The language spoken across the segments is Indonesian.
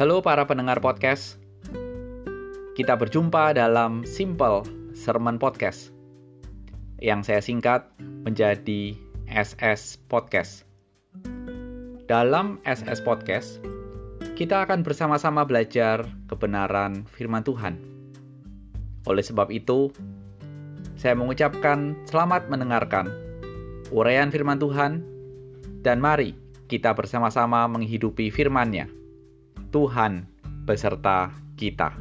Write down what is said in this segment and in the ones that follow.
Halo para pendengar podcast. Kita berjumpa dalam Simple Sermon Podcast yang saya singkat menjadi SS Podcast. Dalam SS Podcast, kita akan bersama-sama belajar kebenaran firman Tuhan. Oleh sebab itu, saya mengucapkan selamat mendengarkan uraian firman Tuhan dan mari kita bersama-sama menghidupi firman-Nya. Tuhan beserta kita.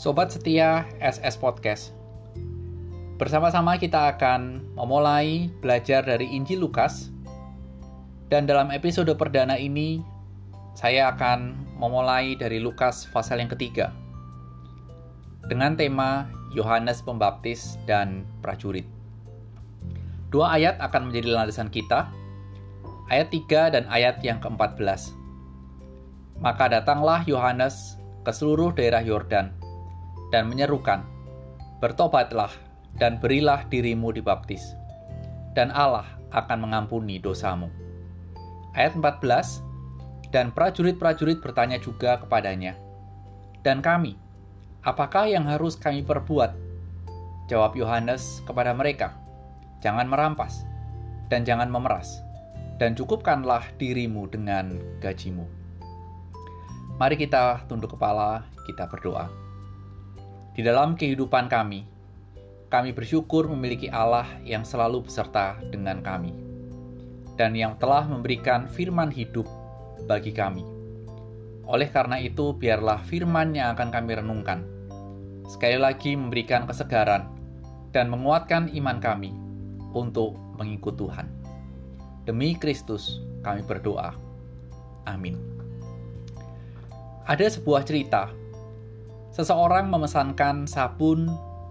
Sobat setia SS Podcast. Bersama-sama kita akan memulai belajar dari Injil Lukas. Dan dalam episode perdana ini, saya akan memulai dari Lukas pasal yang ketiga. Dengan tema Yohanes Pembaptis, dan prajurit. Dua ayat akan menjadi landasan kita, ayat 3 dan ayat yang ke-14. Maka datanglah Yohanes ke seluruh daerah Yordan dan menyerukan, Bertobatlah dan berilah dirimu dibaptis, dan Allah akan mengampuni dosamu. Ayat 14, dan prajurit-prajurit bertanya juga kepadanya, Dan kami, Apakah yang harus kami perbuat? Jawab Yohanes kepada mereka, "Jangan merampas dan jangan memeras, dan cukupkanlah dirimu dengan gajimu." Mari kita tunduk kepala, kita berdoa. Di dalam kehidupan kami, kami bersyukur memiliki Allah yang selalu beserta dengan kami, dan yang telah memberikan firman hidup bagi kami. Oleh karena itu, biarlah firman yang akan kami renungkan sekali lagi memberikan kesegaran dan menguatkan iman kami untuk mengikut Tuhan. Demi Kristus, kami berdoa. Amin. Ada sebuah cerita. Seseorang memesankan sabun,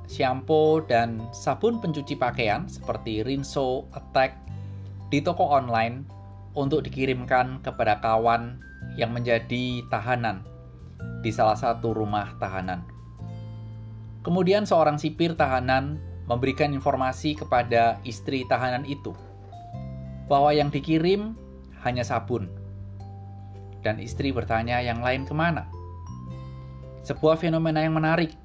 shampoo, dan sabun pencuci pakaian seperti Rinso, Attack di toko online untuk dikirimkan kepada kawan yang menjadi tahanan di salah satu rumah tahanan. Kemudian seorang sipir tahanan memberikan informasi kepada istri tahanan itu bahwa yang dikirim hanya sabun. Dan istri bertanya yang lain ke mana? Sebuah fenomena yang menarik.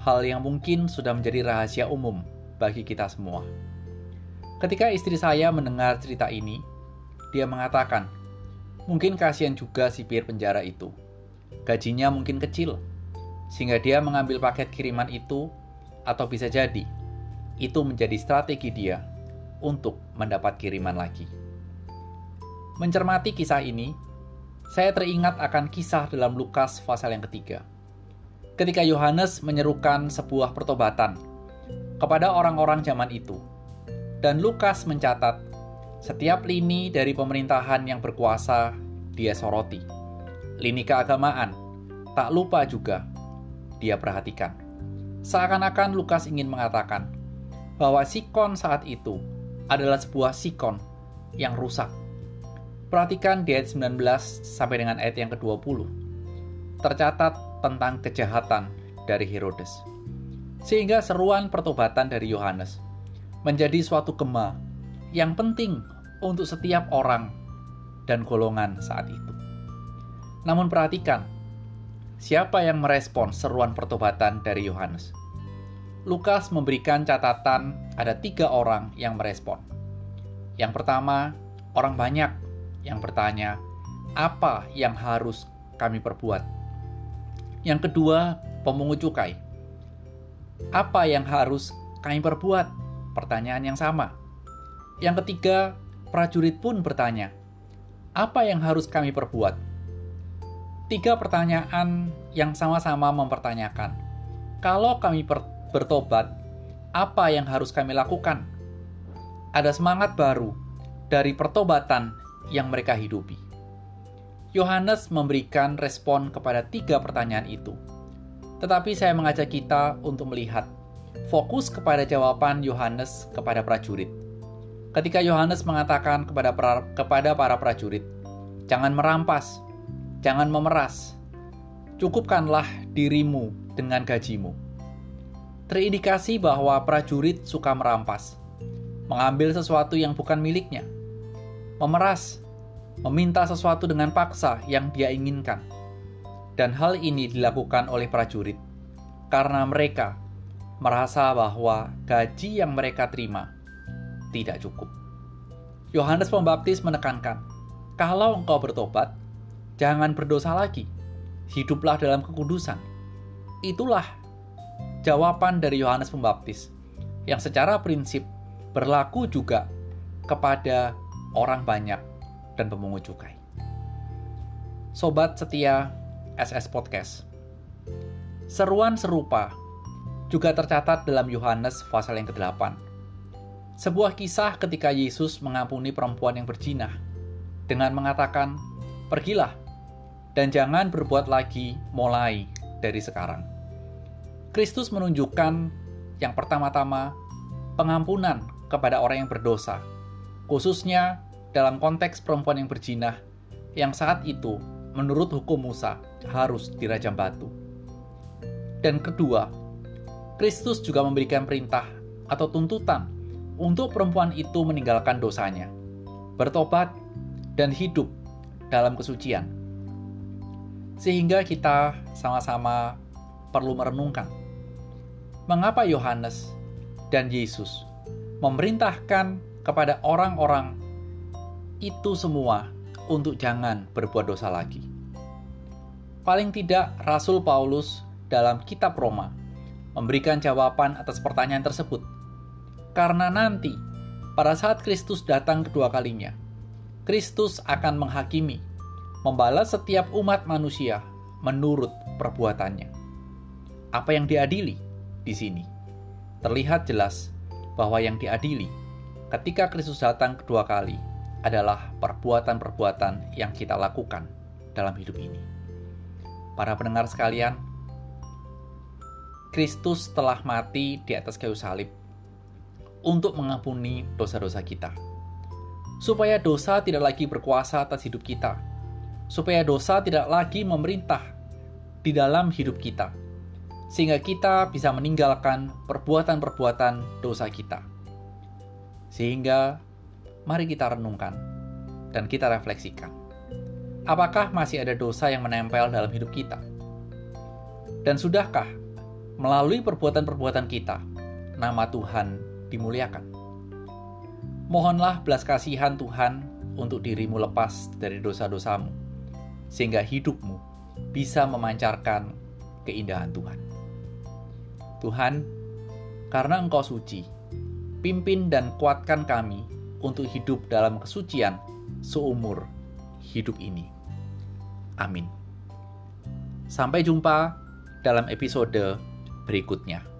Hal yang mungkin sudah menjadi rahasia umum bagi kita semua. Ketika istri saya mendengar cerita ini, dia mengatakan, mungkin kasihan juga sipir penjara itu. Gajinya mungkin kecil, sehingga dia mengambil paket kiriman itu, atau bisa jadi itu menjadi strategi dia untuk mendapat kiriman lagi. Mencermati kisah ini, saya teringat akan kisah dalam Lukas pasal yang ketiga. Ketika Yohanes menyerukan sebuah pertobatan kepada orang-orang zaman itu, dan Lukas mencatat setiap lini dari pemerintahan yang berkuasa dia soroti. Lini keagamaan, tak lupa juga dia perhatikan. Seakan-akan Lukas ingin mengatakan bahwa sikon saat itu adalah sebuah sikon yang rusak. Perhatikan di ayat 19 sampai dengan ayat yang ke-20. Tercatat tentang kejahatan dari Herodes. Sehingga seruan pertobatan dari Yohanes menjadi suatu gema yang penting untuk setiap orang dan golongan saat itu. Namun perhatikan, Siapa yang merespon seruan pertobatan dari Yohanes? Lukas memberikan catatan ada tiga orang yang merespon. Yang pertama, orang banyak yang bertanya, apa yang harus kami perbuat? Yang kedua, pemungut cukai. Apa yang harus kami perbuat? Pertanyaan yang sama. Yang ketiga, prajurit pun bertanya, apa yang harus kami perbuat? Tiga pertanyaan yang sama-sama mempertanyakan, kalau kami bertobat, apa yang harus kami lakukan? Ada semangat baru dari pertobatan yang mereka hidupi. Yohanes memberikan respon kepada tiga pertanyaan itu. Tetapi saya mengajak kita untuk melihat fokus kepada jawaban Yohanes kepada prajurit. Ketika Yohanes mengatakan kepada para, kepada para prajurit, "Jangan merampas, Jangan memeras. Cukupkanlah dirimu dengan gajimu. terindikasi bahwa prajurit suka merampas, mengambil sesuatu yang bukan miliknya, memeras, meminta sesuatu dengan paksa yang dia inginkan. Dan hal ini dilakukan oleh prajurit karena mereka merasa bahwa gaji yang mereka terima tidak cukup. Yohanes Pembaptis menekankan, "Kalau engkau bertobat, jangan berdosa lagi. Hiduplah dalam kekudusan." Itulah jawaban dari Yohanes Pembaptis yang secara prinsip berlaku juga kepada orang banyak dan pemungut cukai. Sobat setia SS Podcast. Seruan serupa juga tercatat dalam Yohanes pasal yang ke-8. Sebuah kisah ketika Yesus mengampuni perempuan yang berjinah dengan mengatakan, "Pergilah dan jangan berbuat lagi mulai dari sekarang." Kristus menunjukkan yang pertama-tama pengampunan kepada orang yang berdosa, khususnya dalam konteks perempuan yang berjinah yang saat itu menurut hukum Musa harus dirajam batu. Dan kedua, Kristus juga memberikan perintah atau tuntutan untuk perempuan itu meninggalkan dosanya, bertobat, dan hidup dalam kesucian. Sehingga kita sama-sama perlu merenungkan mengapa Yohanes dan Yesus memerintahkan kepada orang-orang itu semua untuk jangan berbuat dosa lagi. Paling tidak, Rasul Paulus dalam Kitab Roma memberikan jawaban atas pertanyaan tersebut, karena nanti pada saat Kristus datang kedua kalinya, Kristus akan menghakimi, membalas setiap umat manusia menurut perbuatannya. Apa yang diadili di sini terlihat jelas bahwa yang diadili ketika Kristus datang kedua kali adalah perbuatan-perbuatan yang kita lakukan dalam hidup ini. Para pendengar sekalian, Kristus telah mati di atas kayu salib untuk mengampuni dosa-dosa kita. Supaya dosa tidak lagi berkuasa atas hidup kita. Supaya dosa tidak lagi memerintah di dalam hidup kita. Sehingga kita bisa meninggalkan perbuatan-perbuatan dosa kita. Sehingga mari kita renungkan dan kita refleksikan. Apakah masih ada dosa yang menempel dalam hidup kita? Dan sudahkah melalui perbuatan-perbuatan kita nama Tuhan dimuliakan? Mohonlah belas kasihan Tuhan untuk dirimu lepas dari dosa-dosamu, sehingga hidupmu bisa memancarkan keindahan Tuhan. Tuhan, karena Engkau suci, pimpin dan kuatkan kami untuk hidup dalam kesucian seumur hidup ini. Amin. Sampai jumpa dalam episode berikutnya.